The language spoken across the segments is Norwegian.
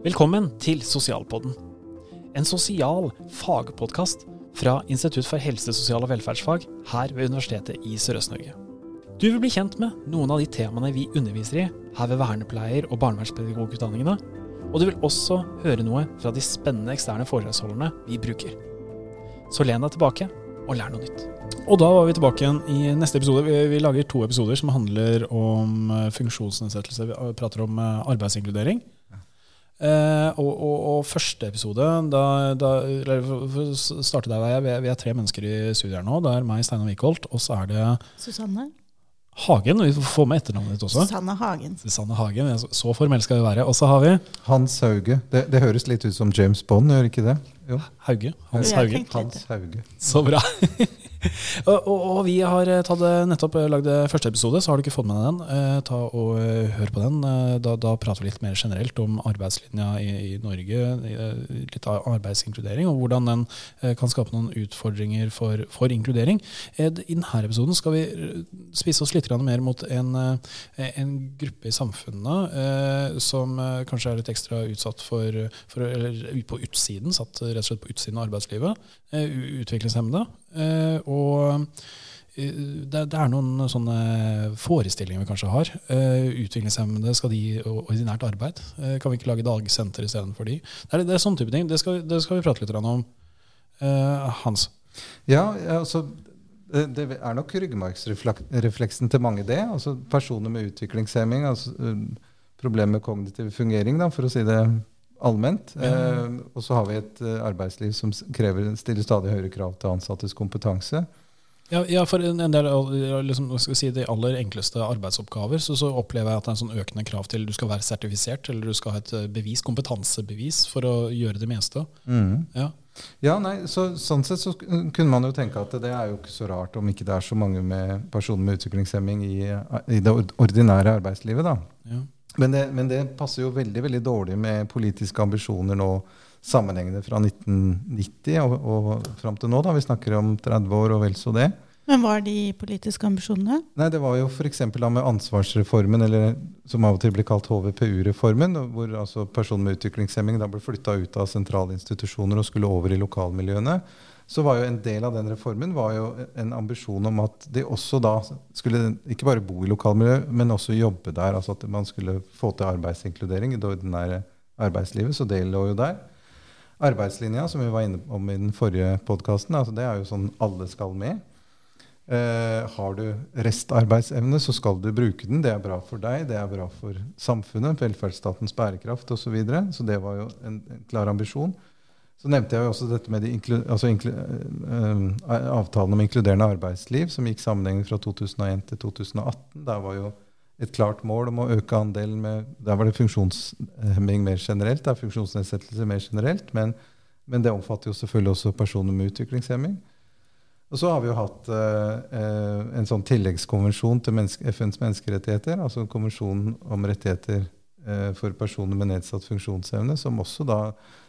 Velkommen til Sosialpodden. En sosial fagpodkast fra Institutt for helse, sosial og velferdsfag her ved Universitetet i Sørøst-Norge. Du vil bli kjent med noen av de temaene vi underviser i her ved vernepleier- og barnevernspedagogutdanningene, og du vil også høre noe fra de spennende eksterne foredragsholderne vi bruker. Så len deg tilbake og lær noe nytt. Og da var vi tilbake igjen i neste episode. Vi, vi lager to episoder som handler om eh, funksjonsnedsettelse. Vi prater om eh, arbeidsinkludering. Eh, og, og, og, første episode da, da, For å starte der vi vi er tre mennesker i studiet her nå. Det er meg, Steinar Wickholt, og så er det Susanne. Hagen. Vi får med etternavnet ditt også. Susanne Hagen. Susanne Hagen, Så formell skal vi være. Og så har vi Hans Hauge. Det, det, høres litt ut som James Bond, gjør ikke det? Jo. Hauge. Hans Hauge. Hans Hauge. Så bra. og, og, og, vi har eh, tatt, eh, nettopp eh, lagd første episode, så har du ikke fått med deg den. Eh, ta og Hør på den. Da, da, prater vi litt mer generelt om arbeidslinja i, i Norge. Litt av arbeidsinkludering, og hvordan den kan skape noen utfordringer for, for inkludering. I denne episoden skal vi spise oss litt mer mot en, en gruppe i samfunnet som kanskje er litt ekstra utsatt for, for Eller på utsiden, satt rett og slett på utsiden av arbeidslivet. utviklingshemmede. Og eh, det, det, er noen sånne forestillinger vi kanskje har. Uh, utviklingshemmede, skal de ordinært arbeid? Uh, kan vi ikke lage dagsenter istedenfor de? Det er, det er sånne type ting. Det skal, det skal, vi prate litt om. Uh, Hans? Ja, altså det er nok ryggmargsrefleksen til mange, det. Altså Personer med utviklingshemming, altså problemer med kognitiv fungering, da, for å si det allment. Eh, og så har vi et arbeidsliv som krever, stiller stadig høyere krav til ansattes kompetanse. Ja, ja, for en del liksom, si, de aller enkleste arbeidsoppgaver så, så, opplever jeg at det er en sånn økende krav til du skal være sertifisert, eller du skal ha et eh, bevis, kompetansebevis for å gjøre det meste. Mm. Ja. ja, nei, så, Sånn sett så kunne man jo tenke at det er jo ikke så rart om ikke det er så mange med personer med utviklingshemming i, i det ordinære arbeidslivet. da. Ja. Men det, men det, passer jo veldig veldig dårlig med politiske ambisjoner nå sammenhengende fra 1990 og, og fram til nå. da, Vi snakker om 30 år og vel så det. Men hva er de politiske ambisjonene? Nei, Det var jo f.eks. med ansvarsreformen, eller som av og til ble kalt HVPU-reformen, hvor altså personer med utviklingshemming da ble flytta ut av sentrale institusjoner og skulle over i lokalmiljøene. Så var jo En del av den reformen var jo en ambisjon om at de også da skulle ikke bare bo i lokalmiljø, men også jobbe der. altså At man skulle få til arbeidsinkludering i det ordinære arbeidslivet. Så det lå jo der. Arbeidslinja, som vi var inne om i den forrige podkasten, altså det er jo sånn alle skal med. Eh, har du restarbeidsevne, så skal du bruke den. Det er bra for deg, det er bra for samfunnet, velferdsstatens bærekraft osv. Så, videre. så det var jo en, en, klar ambisjon. Så nevnte jeg jo også dette med de altså inklu, uh, avtalen om inkluderende arbeidsliv, som gikk sammenhengende fra 2001 til 2018. Der var jo et klart mål om å øke andelen med Der var det funksjonshemming mer generelt. Det er funksjonsnedsettelse mer generelt. Men, men, det omfatter jo selvfølgelig også personer med utviklingshemming. Og så har vi jo hatt eh, en sånn tilleggskonvensjon til menneske, FNs menneskerettigheter. Altså en konvensjon om rettigheter eh, for personer med nedsatt funksjonsevne, som også da eh,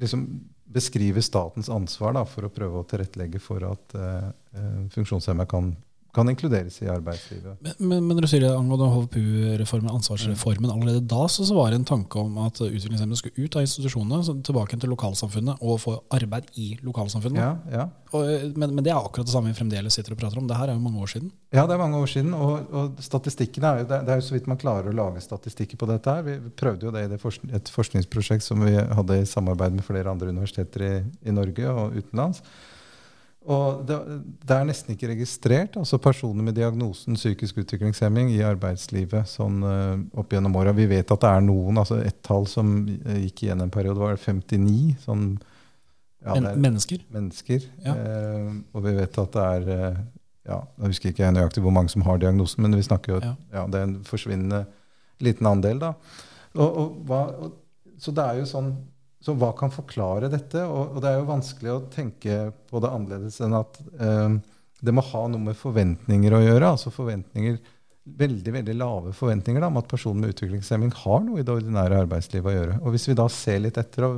liksom beskrive statens ansvar da, for å prøve å tilrettelegge for at eh, eh funksjonshemmede kan kan inkluderes i arbeidslivet. Men, men, men du sier det angående HVPU-reformen, ansvarsreformen, allerede da så, så, var det en tanke om at utviklingshemmede skulle ut av institusjonene, tilbake til lokalsamfunnet og få arbeid i lokalsamfunnet. Ja, ja. Og, men, men, det er akkurat det samme vi fremdeles sitter og prater om. Det her er jo mange år siden. Ja, det er mange år siden. Og, og statistikken er jo, det, er jo så vidt man klarer å lage statistikker på dette. her. Vi prøvde jo det i det forsk et forskningsprosjekt som vi hadde i samarbeid med flere andre universiteter i, i Norge og utenlands. Og det, det, er nesten ikke registrert altså personer med diagnosen psykisk utviklingshemming i arbeidslivet sånn uh, opp gjennom åra. Vi vet at det er noen, altså et tall som gikk igjen en periode, var 59 sånn, ja, Mennesker? Mennesker. Ja. Uh, og vi vet at det er uh, ja, Jeg husker ikke nøyaktig hvor mange som har diagnosen, men vi snakker jo ja. ja det er en forsvinnende liten andel. da. Og, og, hva, og, så det er jo sånn så hva kan forklare dette? Og, og, det er jo vanskelig å tenke på det annerledes enn at eh, det må ha noe med forventninger å gjøre. altså forventninger, Veldig veldig lave forventninger da, om at personer med utviklingshemming har noe i det ordinære arbeidslivet å gjøre. Og Hvis vi da ser litt etter,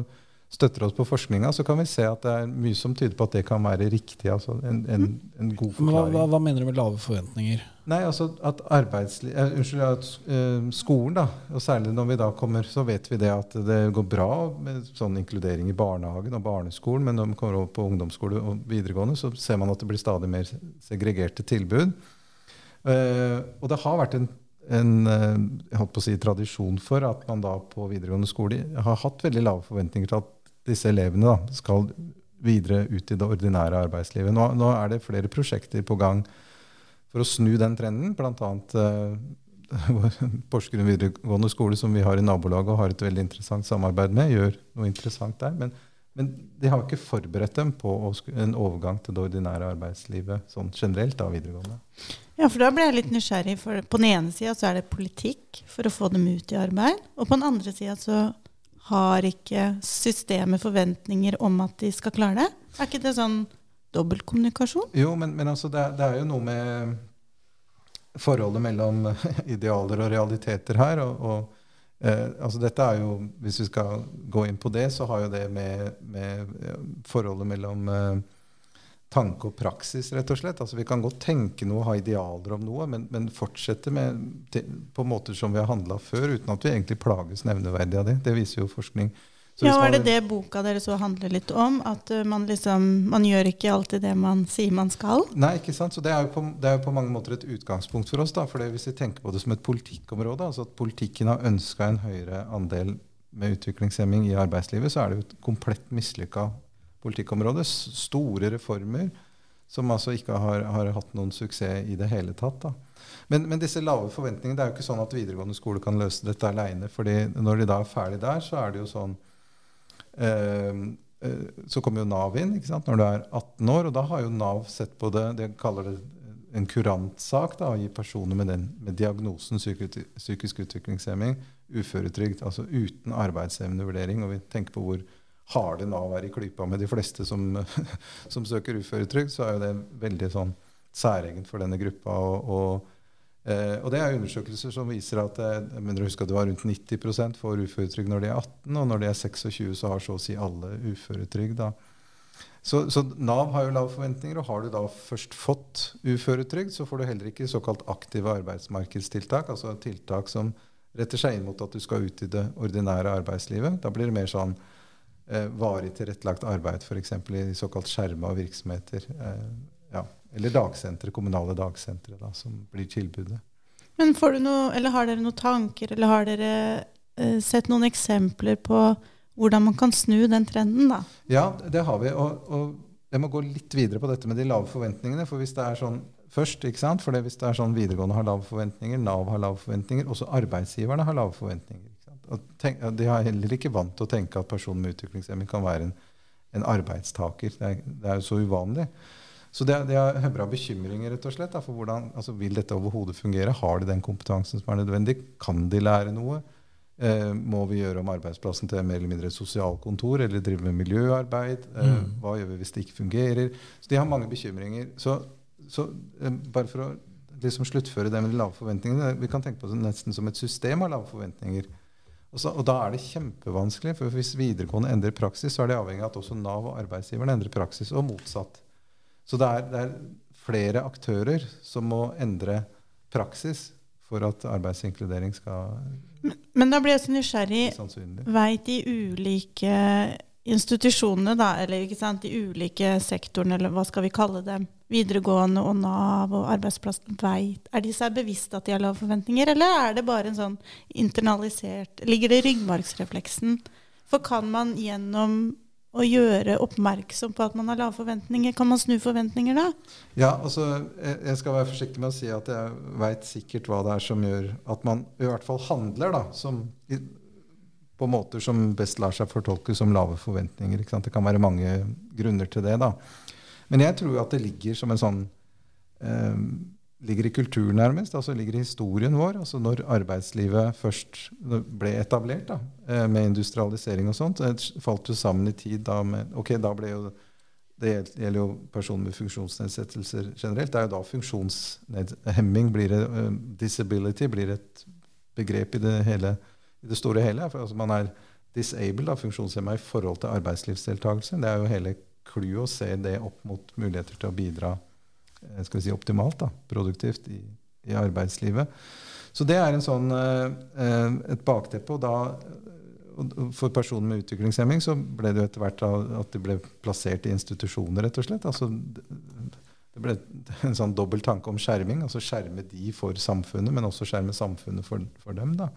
støtter oss på forskninga, så kan vi se at det er mye som tyder på at det kan være riktig. altså En, en, en god hva, forklaring. hva, hva mener du med lave forventninger? Nei, altså at eh, Unnskyld, at uh, skolen, da, og særlig når vi da kommer, så vet vi det at det går bra med sånn inkludering i barnehagen og barneskolen, men når man kommer over på ungdomsskole og videregående, så ser man at det blir stadig mer segregerte tilbud. Uh, og det har vært en, en jeg holdt på å si, tradisjon for at man da på videregående skole har hatt veldig lave forventninger til at disse elevene da, skal videre ut i det ordinære arbeidslivet. Nå, nå er det flere prosjekter på gang for å snu den trenden, bl.a. Uh, Porsgrunn videregående skole, som vi har i nabolaget og har et veldig interessant samarbeid med, gjør noe interessant der. Men, men de har ikke forberedt dem på en overgang til det ordinære arbeidslivet sånn generelt da videregående. Ja, for da ble jeg litt nysgjerrig. For på den ene sida så er det politikk for å få dem ut i arbeid. Og på den andre sida så har ikke systemet forventninger om at de skal klare det. Er ikke det sånn dobbeltkommunikasjon? Jo, men, men altså det, er- det er jo noe med forholdet mellom idealer og realiteter her. Og, og eh, altså dette er jo, Hvis vi skal gå inn på det, så har jo det med, med eh, forholdet mellom eh, tanke og praksis, rett og slett. Altså Vi kan godt tenke noe, ha idealer om noe, men, men fortsette med, til, på måter som vi har handla før, uten at vi egentlig plages nevneverdig av det. Det viser jo forskning. Så Ja, Er det det boka deres så handler litt om? At uh, man liksom Man gjør ikke alltid det man sier man skal? Nei, ikke sant? Så Det er jo på, det er jo på mange måter et utgangspunkt for oss. da, for Hvis vi tenker på det som et politikkområde, altså at politikken har ønska en høyere andel med utviklingshemming i arbeidslivet, så er det jo et komplett mislykka politikkområde. Store reformer som altså ikke har, har hatt noen suksess i det hele tatt. Men, men disse lave forventningene, det er jo ikke sånn at videregående skole kan løse dette aleine. når de da er ferdig der, så er det jo sånn eh, eh, så kommer jo Nav inn ikke sant, når du er 18 år, og da har jo Nav sett på det De kaller det en kurantsak da, å gi personer med, den, med diagnosen psykisk utviklingshemming uføretrygd, altså uten arbeidsevnevurdering. Og vi tenker på hvor harde Nav er i klypa med de fleste som, som søker uføretrygd, så er jo det veldig sånn særegent for denne gruppa. og, og Eh, og det er undersøkelser som viser at men mener å huske at det var rundt 90% får uføretrygd når de er 18, og når de er 26, så har så å si alle uføretrygd. Så, så Nav har jo lave forventninger, og har du da først fått uføretrygd, så får du heller ikke såkalt aktive arbeidsmarkedstiltak, altså tiltak som retter seg inn mot at du skal ut i det ordinære arbeidslivet. Da blir det mer sånn eh, varig tilrettelagt arbeid, f.eks. i såkalt skjerma virksomheter. Eh, ja. Eller dagsentre, kommunale dagsentre, da, som blir tilbudet. Men får du noe, eller har dere noen tanker, eller har dere eh, sett noen eksempler på hvordan man kan snu den trenden, da? Ja, det har vi. Og, og jeg må gå litt videre på dette med de lave forventningene. For hvis det er sånn først, ikke sant? For hvis det er sånn videregående har lave forventninger, Nav har lave forventninger, også arbeidsgiverne har lave forventninger. Tenk, de er heller ikke vant til å tenke at personen med utviklingshemming kan være en, en arbeidstaker. Det er, det er jo så uvanlig. Så det, det er høvra bekymringer rett og slett, da, for hvordan altså, vil dette overhodet fungere. Har de den kompetansen som er nødvendig? Kan de lære noe? Eh, må vi gjøre om arbeidsplassen til mer eller mindre et sosialkontor, eller drive med miljøarbeid? Eh, Mm. Hva gjør vi hvis det ikke fungerer? Så de har mange bekymringer. Så, så eh, bare for å liksom sluttføre det med de lave forventningene Vi kan tenke på det nesten som et system av lave forventninger. Og, så, og da er det kjempevanskelig, for hvis videregående endrer praksis, så er det avhengig av at også Nav og arbeidsgiverne endrer praksis, og motsatt. Så det er, det er flere aktører som må endre praksis for at arbeidsinkludering skal Men, men da blir jeg så nysgjerrig. Veit de ulike institusjonene, da, eller de ulike sektorene, eller hva skal vi kalle dem, videregående og Nav og arbeidsplassen, veit? er de seg bevisst at de har lave forventninger, eller er det bare en sånn internalisert Ligger det i ryggmargsrefleksen? For kan man gjennom å gjøre oppmerksom på at man har lave forventninger, kan man snu forventninger da? Ja, altså, jeg skal være forsiktig med å si at jeg veit sikkert hva det er som gjør at man i hvert fall handler da, som, på måter som best lar seg fortolke som lave forventninger. Det kan være mange grunner til det. da. Men jeg tror at det ligger som en sånn eh, ligger i kulturen nærmest, altså ligger i historien vår. altså Når arbeidslivet først ble etablert da, eh, med industrialisering og sånt, det falt jo sammen i tid da med Ok, da ble jo det gjelder jo personer med funksjonsnedsettelser generelt. Det er jo da funksjonshemming blir et, eh, disability blir et begrep i det, hele, i det store hele. For altså man er disabled, da, funksjonshemma, i forhold til arbeidslivsdeltakelse. Det er jo hele clouet å se det opp mot muligheter til å bidra eh, skal vi si, optimalt, da, produktivt, i, i arbeidslivet. Så det er en sånn, eh, et bakteppe. og da for personer med utviklingshemming så ble det jo etter hvert at de ble plassert i institusjoner, rett og slett. Altså, det ble en sånn dobbel tanke om skjerming. altså Skjerme de for samfunnet, men også skjerme samfunnet for, for dem. da.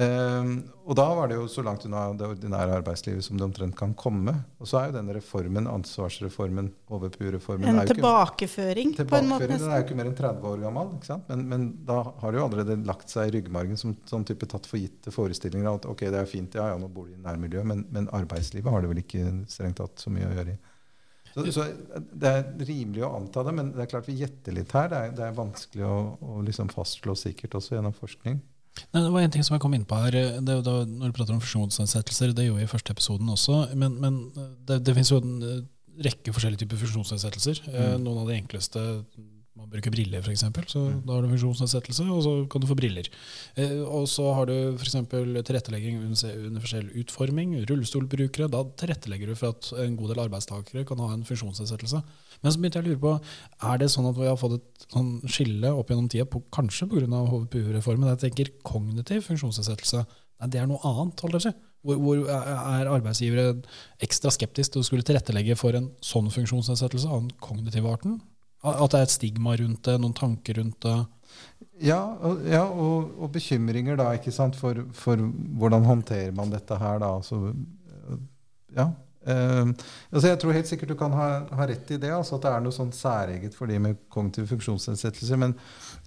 Um, og da var det jo så langt unna det ordinære arbeidslivet som det omtrent kan komme. Og så er jo denne reformen, ansvarsreformen, HVPU-reformen En tilbakeføring, ikke, på en måte? Den er jo ikke mer enn 30 år gammel. Men, men, da har det jo allerede lagt seg i ryggmargen som sånn type tatt for gitte forestillinger at ok, det er fint, ja, ja, nå bor de i nærmiljøet, men, men arbeidslivet har det vel ikke strengt tatt så mye å gjøre i. Så, så, Det er rimelig å anta det, men det er klart vi gjetter litt her. Det er, det er vanskelig å, å liksom fastslå sikkert også gjennom forskning. Nei, det var en ting som jeg kom inn på her. Det, da, når du prater om funksjonsnedsettelser, det gjorde vi i første episoden også. Men, men det, det, finnes jo en eh, rekke forskjellige typer funksjonsnedsettelser. Eh, mm. Noen av de enkleste man bruker briller, f.eks., så mm. da har du funksjonsnedsettelse, og så kan du få briller. Eh, og så har du f.eks. tilrettelegging under universell utforming, rullestolbrukere. Da tilrettelegger du for at en god del arbeidstakere kan ha en funksjonsnedsettelse. Men så begynte jeg å lure på, er det sånn at vi har fått et sånn skille opp gjennom tida, på, kanskje pga. HVPU-reformen? Jeg tenker kognitiv funksjonsnedsettelse. Det er noe annet. holdt jeg hvor, hvor er arbeidsgivere ekstra skeptiske til å skulle tilrettelegge for en sånn funksjonsnedsettelse av den kognitive arten? At det er et stigma rundt det, noen tanker rundt det? Ja, og, ja, og, og bekymringer da, ikke sant, for, for, hvordan håndterer man dette her, da. Altså, ja. Uh, altså jeg tror helt sikkert du kan ha, ha rett i det, altså at det er noe sånn særeget for de med kognitive funksjonsnedsettelser. Men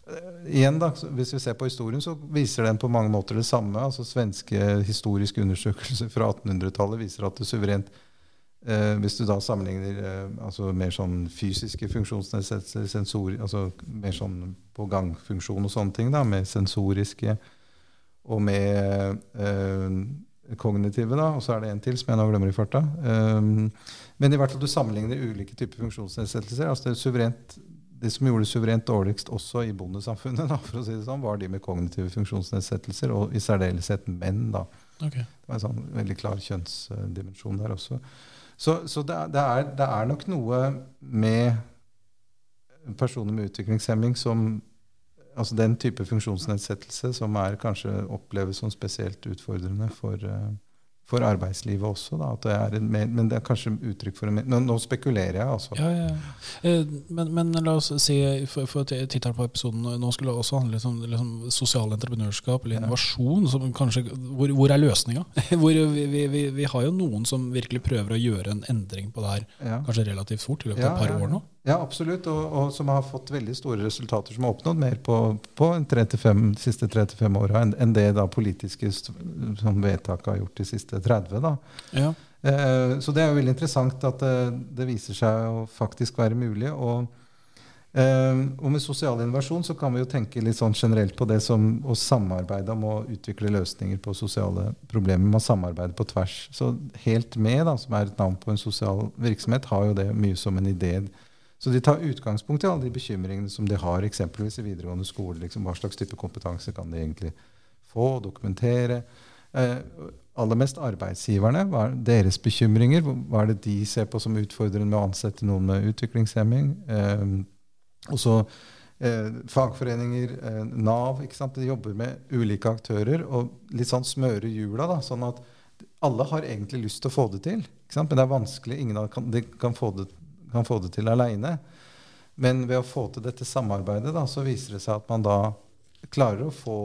uh, igjen da, hvis vi ser på historien, så viser den på mange måter det samme. altså Svenske historiske undersøkelser fra 1800-tallet viser at det suverent uh, hvis du da sammenligner eh, altså mer sånn fysiske funksjonsnedsettelser, sensor, altså mer sånn på gangfunksjon og sånne ting, da, med sensoriske og med kognitive, da, og så er det en til som jeg nå glemmer i farta. Um, men i hvert fall du sammenligner ulike typer funksjonsnedsettelser. altså det, suverent, de som gjorde det suverent dårligst også i bondesamfunnet, da, for å si det sånn, var de med kognitive funksjonsnedsettelser, og i særdeleshet menn. da. Okay. Det var en sånn veldig klar kjønnsdimensjon der også. Så, så det, det, er, det, er, nok noe med personer med utviklingshemming som Altså den type funksjonsnedsettelse som er kanskje oppleves som spesielt utfordrende for, uh, for arbeidslivet også. Det en, men det er kanskje uttrykk for en nå, nå spekulerer jeg, altså. Ja, ja. Eh, men, men, la oss si, for, for tittelen på episoden nå skulle det også handle om liksom, sosialt entreprenørskap eller innovasjon. Kanskje, hvor, hvor, er løsninga? vi, vi, vi, har jo noen som virkelig prøver å gjøre en endring på det her kanskje relativt fort, i løpet av et par år nå. Ja, absolutt. Og, og, som har fått veldig store resultater, som har oppnådd mer på, på 35, de siste 35 åra enn, enn det da politiske som vedtaket har gjort de siste 30. da. Ja. Eh, så det er jo veldig interessant at det, det, viser seg å faktisk være mulig. Og, eh, og, med sosial innovasjon så kan vi jo tenke litt sånn generelt på det som å samarbeide om å utvikle løsninger på sosiale problemer. Man samarbeider på tvers. Så Helt Med, da, som er et navn på en sosial virksomhet, har jo det mye som en idé så de tar utgangspunkt i alle de bekymringene som de har eksempelvis i videregående skole. Liksom, hva slags type kompetanse kan de egentlig få, dokumentere? Eh, aller mest arbeidsgiverne. Hva er deres bekymringer? Hva er det de ser på som utfordrende med å ansette noen med utviklingshemming? Eh, og eh, fagforeninger, eh, Nav. De jobber med ulike aktører og litt sånn smøre hjula. Da, sånn at alle har egentlig lyst til å få det til. Men det er vanskelig. Ingen kan, de kan få det kan få det til aleine. Men ved å få til dette samarbeidet da, så viser det seg at man da klarer å få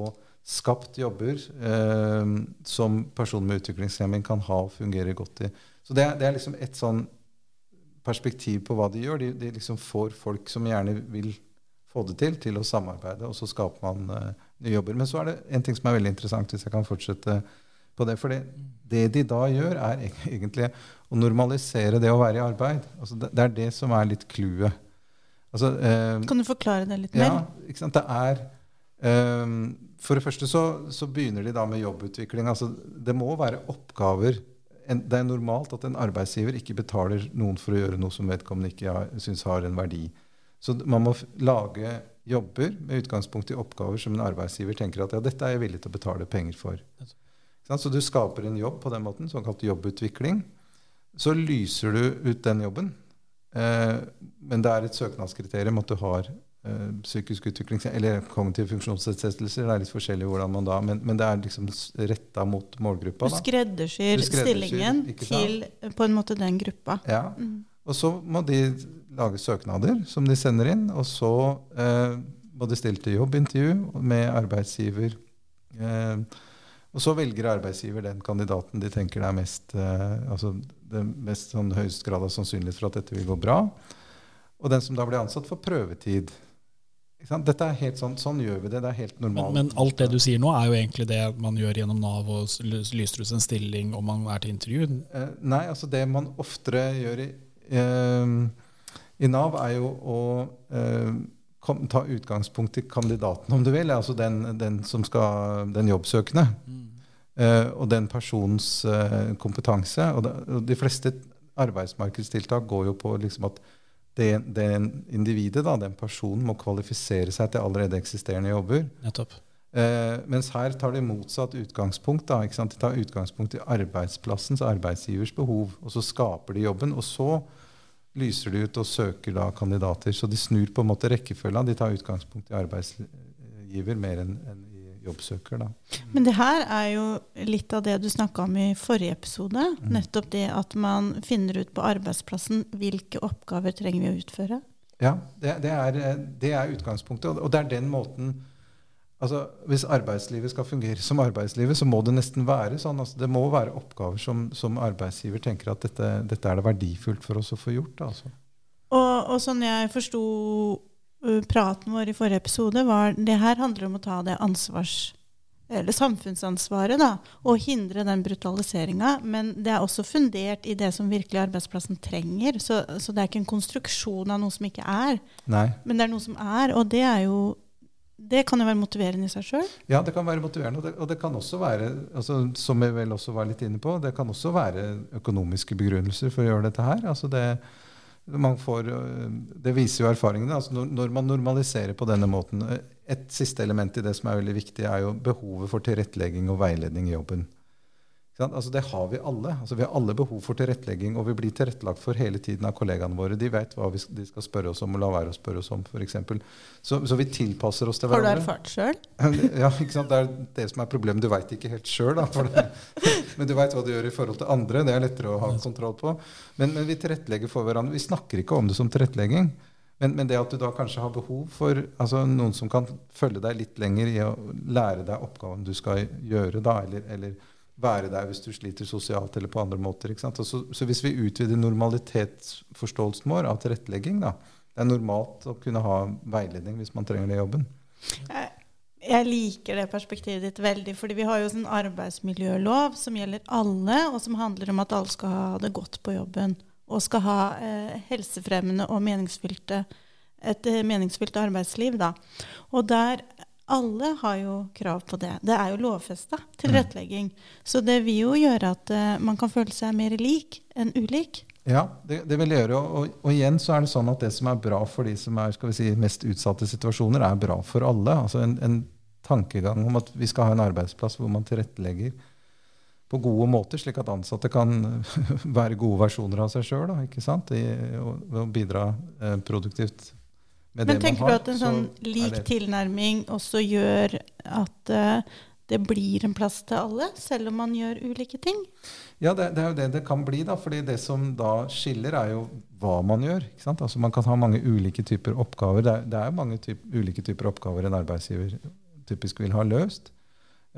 skapt jobber eh, som personer med utviklingshemming kan ha og fungere godt i. Så det det er liksom et sånn perspektiv på hva de gjør. De, de, liksom får folk som gjerne vil få det til, til å samarbeide, og så skaper man eh, nye jobber. Men så er det en ting som er veldig interessant, hvis jeg kan fortsette på det. For det de da gjør, er egentlig å normalisere det å være i arbeid. Altså det, er det som er litt clouet. Altså, eh, kan du forklare det litt mer? Ja, ikke sant? Det er, eh, for det første så, så, begynner de da med jobbutvikling. Altså, det må være oppgaver Det er normalt at en arbeidsgiver ikke betaler noen for å gjøre noe som vedkommende ikke har, syns har en verdi. Så man må lage jobber med utgangspunkt i oppgaver som en arbeidsgiver tenker at ja, dette er jeg villig til å betale penger for. Så du skaper en jobb på den måten, såkalt jobbutvikling. Så lyser du ut den jobben. Eh, men det er et søknadskriterium at du har eh, psykisk utvikling eller kognitive funksjonsnedsettelser. Det er litt forskjellig hvordan man da Men, men det er liksom retta mot målgruppa. Skreddersyr, Du skreddersyr, stillingen til på en måte den gruppa. Ja. Mm. Og så må de lage søknader som de sender inn. Og så eh, må de stille til jobbintervju med arbeidsgiver. Eh, og så velger arbeidsgiver den kandidaten de tenker det er mest, eh, altså det mest sånn høyest grad av sannsynlighet for at dette vil gå bra. Og den som da blir ansatt, får prøvetid. Dette er helt sånn, sånn gjør vi det. Det er helt normalt. men alt det du sier nå, er jo egentlig det man gjør gjennom Nav og lyser ut en stilling om man er til intervju. Eh, nei, altså det man oftere gjør i, eh, i Nav, er jo å eh, ta utgangspunkt i kandidaten, om du vil. Altså den, den, som skal, den jobbsøkende. Eh, og den personens uh, kompetanse. Og, det, og de fleste arbeidsmarkedstiltak går jo på liksom at det, den individet, da, den personen, må kvalifisere seg til allerede eksisterende jobber. Nettopp. Uh, mens her tar de motsatt utgangspunkt. Da? De tar utgangspunkt i arbeidsplassens arbeidsgivers behov. Og så skaper de jobben. Og så lyser de ut og søker da kandidater. Så de snur på en måte rekkefølga. De tar utgangspunkt i arbeidsgiver mer enn en i jobbsøker. Da. Men det her er jo litt av det du snakka om i forrige episode. Mm. Nettopp det at man finner ut på arbeidsplassen hvilke oppgaver trenger vi å utføre. Ja, det, det, er, eh, det er utgangspunktet. Og- Og det er den måten altså Hvis arbeidslivet skal fungere som arbeidslivet, så må det nesten være sånn. Altså, det må være oppgaver som, som arbeidsgiver tenker at dette, dette er det verdifullt for oss å få gjort. Altså. Og, og sånn jeg forsto uh, praten vår i forrige episode, var det her handler om å ta det ansvars... Eller samfunnsansvaret, da. Og hindre den brutaliseringa. Men det er også fundert i det som virkelig arbeidsplassen trenger. Så, så det er ikke en konstruksjon av noe som ikke er, Nei. men det er noe som er. Og det er jo Det kan jo være motiverende i seg sjøl. Ja, det kan være motiverende. Og det, og det kan også være, altså, som jeg vel også var litt inne på, det kan også være økonomiske begrunnelser for å gjøre dette her. Altså det, får, øh, det viser jo erfaringene. Altså når, når man normaliserer på denne måten øh, Et siste element i det som er veldig viktig, er jo behovet for tilrettelegging og veiledning i jobben. Altså det har vi alle. Altså vi har alle behov for tilrettelegging, og vi blir tilrettelagt for hele tiden av kollegaene våre. De vet hva vi, de skal spørre oss om, og la være å spørre oss om, f.eks. Så, så vi tilpasser oss til hverandre. Har du erfart sjøl? Ja, ikke sant? Det er det som er problemet. Du veit ikke helt sjøl, men du veit hva du gjør i forhold til andre. Det er lettere å ha kontroll på. Men, men vi tilrettelegger for hverandre. Vi snakker ikke om det som tilrettelegging. Men, men det at du da kanskje har behov for altså noen som kan følge deg litt lenger i å lære deg oppgaven du skal gjøre, da, eller, eller være der hvis du sliter sosialt eller på andre måter. Så, så hvis vi utvider normalitetsforståelsen vår av tilrettelegging, da, det er normalt å kunne ha veiledning hvis man trenger det i jobben. Jeg, jeg liker det perspektivet ditt veldig, fordi vi har jo en arbeidsmiljølov som gjelder alle, og som handler om at alle skal ha det godt på jobben. Og skal ha eh, helsefremmende og meningsfylte, et eh, meningsfylt arbeidsliv. Da. Og der alle har jo krav på det. Det er jo lovfesta tilrettelegging. Så det vil jo gjøre at uh, man kan føle seg mer lik enn ulik. Ja, det, det vil gjøre. Og, og, og igjen så er det sånn at det som er bra for de som er skal vi si, mest utsatte situasjoner, er bra for alle. Altså en, en tankegang om at vi skal ha en arbeidsplass hvor man tilrettelegger på gode måter, slik at ansatte kan være gode versjoner av seg sjøl. Og, og bidra eh, produktivt Men tenker har. du at en sånn lik det- tilnærming også gjør at uh, det blir en plass til alle, selv om man gjør ulike ting? Ja, det, det er jo det det kan bli. da, fordi det som da skiller, er jo hva man gjør. ikke sant? Altså Man kan ha mange ulike typer oppgaver. Det er, det er mange typ, ulike typer oppgaver en arbeidsgiver typisk vil ha løst.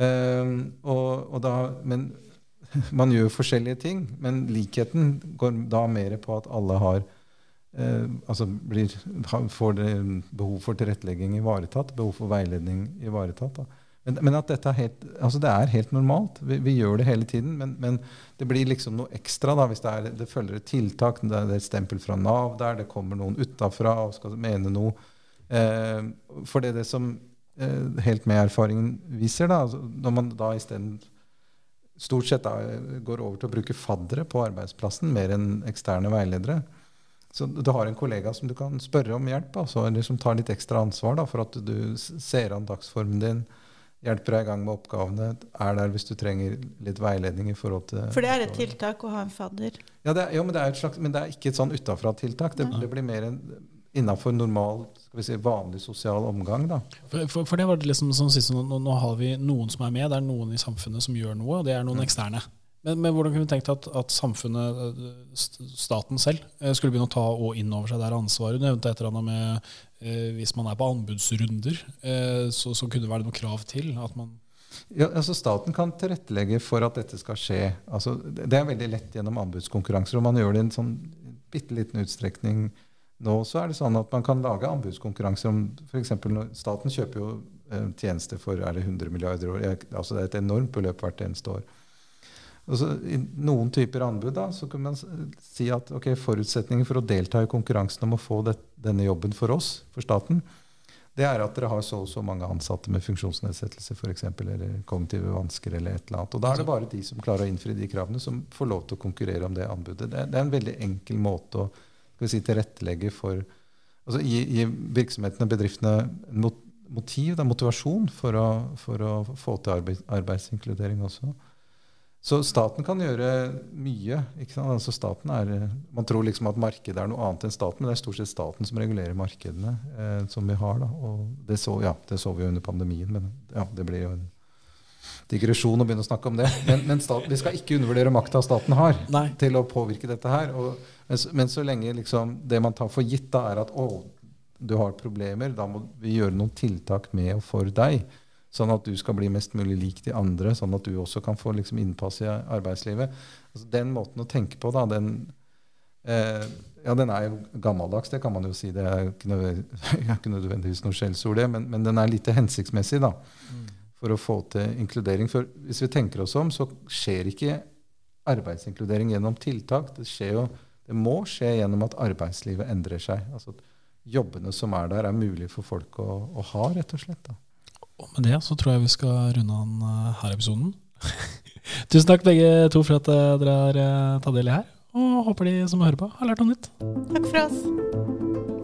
Um, og, og da, men man gjør forskjellige ting. Men likheten går da mer på at alle har eh, altså blir, får det behov for tilrettelegging ivaretatt, behov for veiledning ivaretatt. Men, men at dette er helt, altså det er helt normalt. Vi, vi gjør det hele tiden. Men, men det blir liksom noe ekstra da, hvis det, er, det følger et tiltak. Det er et stempel fra Nav der, det kommer noen utafra og skal mene noe. Eh, for det er det som eh, helt med erfaringen viser, da, altså, når man da isteden stort sett da, går over til å bruke faddere på arbeidsplassen mer enn eksterne veiledere. Så du har en kollega som du kan spørre om hjelp, altså, eller som tar litt ekstra ansvar da, for at du ser an dagsformen din, hjelper deg i gang med oppgavene, er der hvis du trenger litt veiledning i forhold til For det er et tiltak å ha en fadder? Ja, det er, jo, men, det er et slags, men det er ikke et sånn utafra-tiltak. Det, det, blir mer innafor normal, skal vi si, vanlig sosial omgang. da. For, for, for det var det liksom som siste, nå, nå, har vi noen som er med, det er noen i samfunnet som gjør noe, og det er noen mm. eksterne. Men, men, hvordan kunne du tenkt at, at, samfunnet, staten selv, eh, skulle begynne å ta og inn over seg det ansvaret? Du nevnte et eller annet med eh, hvis man er på anbudsrunder, eh, så, så, kunne det være noe krav til at man ja, altså Staten kan tilrettelegge for at dette skal skje. Altså, det er veldig lett gjennom anbudskonkurranser. og man gjør det i en sånn bitte liten utstrekning nå, så er det sånn at man kan lage anbudskonkurranser om f.eks. Staten kjøper jo eh, tjenester for er det 100 milliarder år. Altså det er et enormt beløp hvert eneste år. Altså, I noen typer anbud da, så kan man si at okay, forutsetningen for å delta i konkurransen om å få det, denne jobben for oss, for staten, det er at dere har så og så mange ansatte med funksjonsnedsettelse eksempel, eller kognitive vansker. eller et eller annet. Og Da er det bare de som klarer å innfri de kravene, som får lov til å konkurrere om det anbudet. Det, det er en veldig enkel måte å si, tilrettelegge for altså Gi, gi virksomhetene bedriftene motiv, da, motivasjon, for å, for å få til arbeid, arbeidsinkludering også. Så staten kan gjøre mye. Altså staten er, man tror liksom at markedet er noe annet enn staten, men det er stort sett staten som regulerer markedene eh, som vi har. Da. Og det så, ja, det så vi jo under pandemien, men ja, det blir jo en digresjon å begynne å snakke om det. Men, men staten, vi skal ikke undervurdere makta staten har Nei. til å påvirke dette her. Og, men, men, så lenge liksom, det man tar for gitt, da, er at å, du har problemer, da må vi gjøre noen tiltak med og for deg. Sånn at du skal bli mest mulig lik de andre, sånn at du også kan få liksom innpass i arbeidslivet. Altså, den måten å tenke på, da, den, eh, ja, den er jo gammeldags, det kan man jo si. Det er ikke, nødvendigvis noe skjellsord, det, men, men, den er lite hensiktsmessig da, mm. for å få til inkludering. For hvis vi tenker oss om, så skjer ikke arbeidsinkludering gjennom tiltak. Det, jo, det må skje gjennom at arbeidslivet endrer seg. Altså Jobbene som er der, er mulig for folk å, å ha, rett og slett. da. Og med det så tror jeg vi skal runde an her episoden. Tusen takk begge to for at eh, dere har eh, tatt del i her. Og håper de som hører på, har lært noe nytt. Takk for oss.